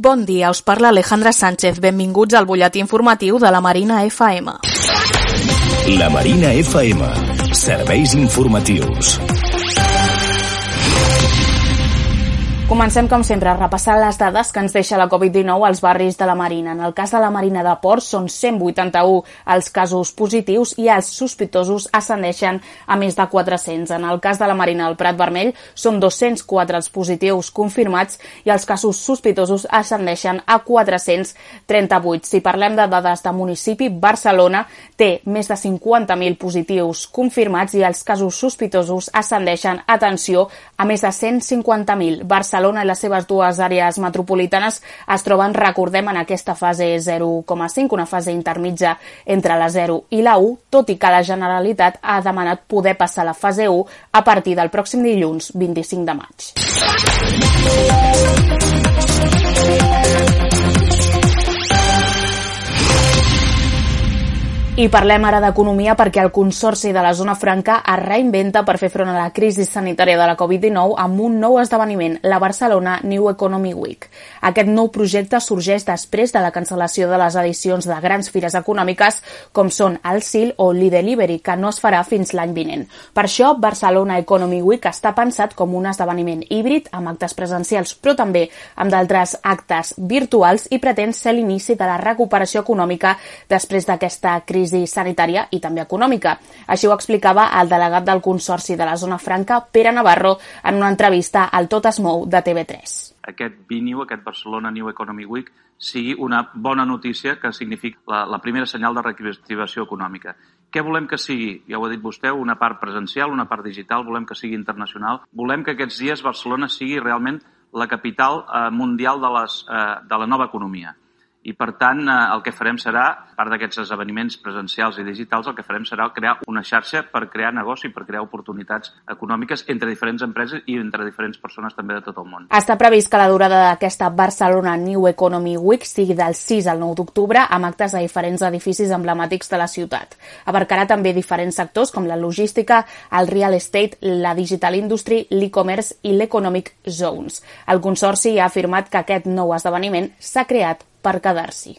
Bon dia, us parla Alejandra Sánchez. Benvinguts al butlletí informatiu de la Marina FM. La Marina FM. Serveis informatius. Comencem, com sempre, repassant les dades que ens deixa la Covid-19 als barris de la Marina. En el cas de la Marina de Port, són 181 els casos positius i els sospitosos ascendeixen a més de 400. En el cas de la Marina del Prat Vermell, són 204 els positius confirmats i els casos sospitosos ascendeixen a 438. Si parlem de dades de municipi, Barcelona té més de 50.000 positius confirmats i els casos sospitosos ascendeixen, atenció, a més de 150.000. Barcelona Barcelona i les seves dues àrees metropolitanes es troben, recordem, en aquesta fase 0,5, una fase intermitja entre la 0 i la 1, tot i que la Generalitat ha demanat poder passar la fase 1 a partir del pròxim dilluns 25 de maig. I parlem ara d'economia perquè el Consorci de la Zona Franca es reinventa per fer front a la crisi sanitària de la Covid-19 amb un nou esdeveniment, la Barcelona New Economy Week. Aquest nou projecte sorgeix després de la cancel·lació de les edicions de grans fires econòmiques com són el CIL o l'E-Delivery, que no es farà fins l'any vinent. Per això, Barcelona Economy Week està pensat com un esdeveniment híbrid amb actes presencials, però també amb d'altres actes virtuals i pretén ser l'inici de la recuperació econòmica després d'aquesta crisi crisi sanitària i també econòmica. Així ho explicava el delegat del Consorci de la Zona Franca, Pere Navarro, en una entrevista al Tot es mou de TV3. Aquest BNew, aquest Barcelona New Economy Week, sigui una bona notícia que significa la, la primera senyal de reactivació econòmica. Què volem que sigui? Ja ho ha dit vostè, una part presencial, una part digital, volem que sigui internacional. Volem que aquests dies Barcelona sigui realment la capital eh, mundial de, les, eh, de la nova economia i per tant eh, el que farem serà, a part d'aquests esdeveniments presencials i digitals, el que farem serà crear una xarxa per crear negoci, per crear oportunitats econòmiques entre diferents empreses i entre diferents persones també de tot el món. Està previst que la durada d'aquesta Barcelona New Economy Week sigui del 6 al 9 d'octubre amb actes a diferents edificis emblemàtics de la ciutat. Abarcarà també diferents sectors com la logística, el real estate, la digital industry, l'e-commerce i l'economic zones. El Consorci ha afirmat que aquest nou esdeveniment s'ha creat per quedar-s'hi.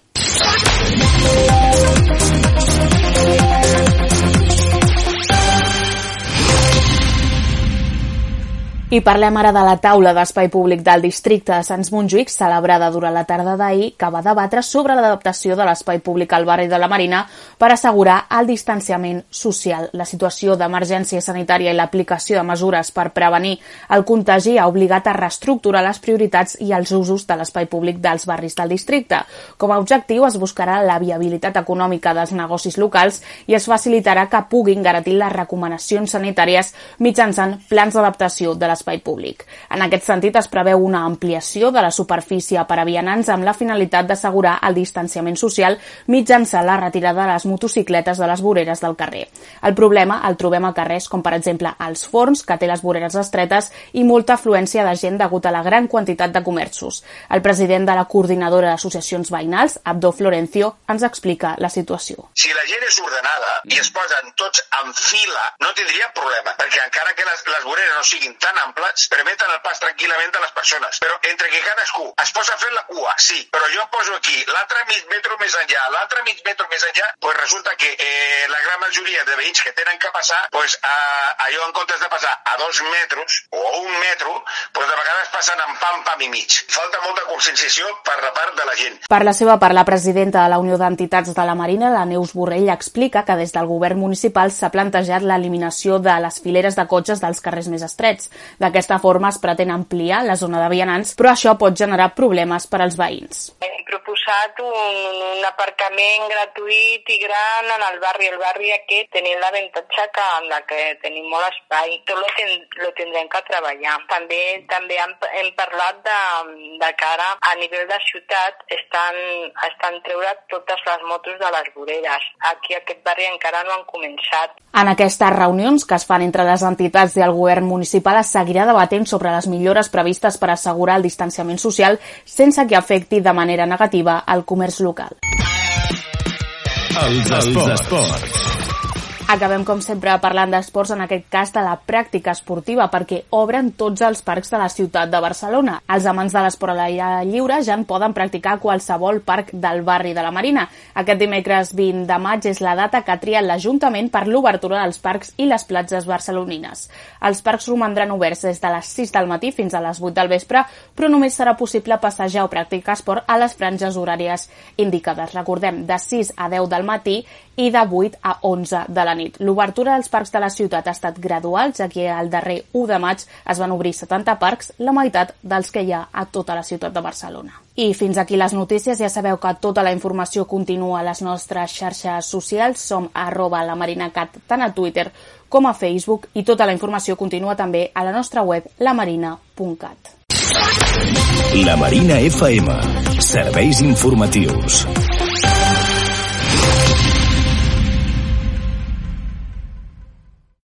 I parlem ara de la taula d'espai públic del districte de Sants Montjuïc, celebrada durant la tarda d'ahir, que va debatre sobre l'adaptació de l'espai públic al barri de la Marina per assegurar el distanciament social. La situació d'emergència sanitària i l'aplicació de mesures per prevenir el contagi ha obligat a reestructurar les prioritats i els usos de l'espai públic dels barris del districte. Com a objectiu es buscarà la viabilitat econòmica dels negocis locals i es facilitarà que puguin garantir les recomanacions sanitàries mitjançant plans d'adaptació de les l'espai públic. En aquest sentit, es preveu una ampliació de la superfície per a vianants amb la finalitat d'assegurar el distanciament social mitjançant la retirada de les motocicletes de les voreres del carrer. El problema el trobem a carrers com, per exemple, els forns, que té les voreres estretes i molta afluència de gent degut a la gran quantitat de comerços. El president de la coordinadora d'associacions veïnals, Abdo Florencio, ens explica la situació. Si la gent és ordenada i es posen tots en fila, no tindria problema, perquè encara que les, les voreres no siguin tan amples permeten el pas tranquil·lament de les persones. Però entre que cadascú es posa fent la cua, sí, però jo poso aquí l'altre mig metro més enllà, l'altre mig metro més enllà, pues resulta que eh, la gran majoria de veïns que tenen que passar, pues, a, allò en comptes de passar a dos metres o a un metro, pues de vegades passen en pam, pam i mig. Falta molta conscienciació per la part de la gent. Per la seva part, la presidenta de la Unió d'Entitats de la Marina, la Neus Borrell, explica que des del govern municipal s'ha plantejat l'eliminació de les fileres de cotxes dels carrers més estrets. D'aquesta forma es pretén ampliar la zona de vianants, però això pot generar problemes per als veïns. Proposat un, un aparcament gratuït i gran en el barri. El barri aquest tenim l'avantatge que, en la que tenim molt espai. Tot lo, ten, lo tindrem que treballar. També també hem, hem parlat de, de cara a nivell de ciutat estan, estan treure totes les motos de les voreres. Aquí aquest barri encara no han començat. En aquestes reunions que es fan entre les entitats i el govern municipal es seguirà debatent sobre les millores previstes per assegurar el distanciament social sense que afecti de manera negativa el comerç local. Els esports. Acabem, com sempre, parlant d'esports, en aquest cas de la pràctica esportiva, perquè obren tots els parcs de la ciutat de Barcelona. Els amants de l'esport a l'aire lliure ja en poden practicar a qualsevol parc del barri de la Marina. Aquest dimecres 20 de maig és la data que ha triat l'Ajuntament per l'obertura dels parcs i les platges barcelonines. Els parcs romandran oberts des de les 6 del matí fins a les 8 del vespre, però només serà possible passejar o practicar esport a les franges horàries indicades. Recordem, de 6 a 10 del matí i de 8 a 11 de la nit. L'obertura dels parcs de la ciutat ha estat gradual, ja que el darrer 1 de maig es van obrir 70 parcs, la meitat dels que hi ha a tota la ciutat de Barcelona. I fins aquí les notícies. Ja sabeu que tota la informació continua a les nostres xarxes socials. Som arroba la marinacat tant a Twitter com a Facebook i tota la informació continua també a la nostra web lamarina.cat. La Marina FM. Serveis informatius.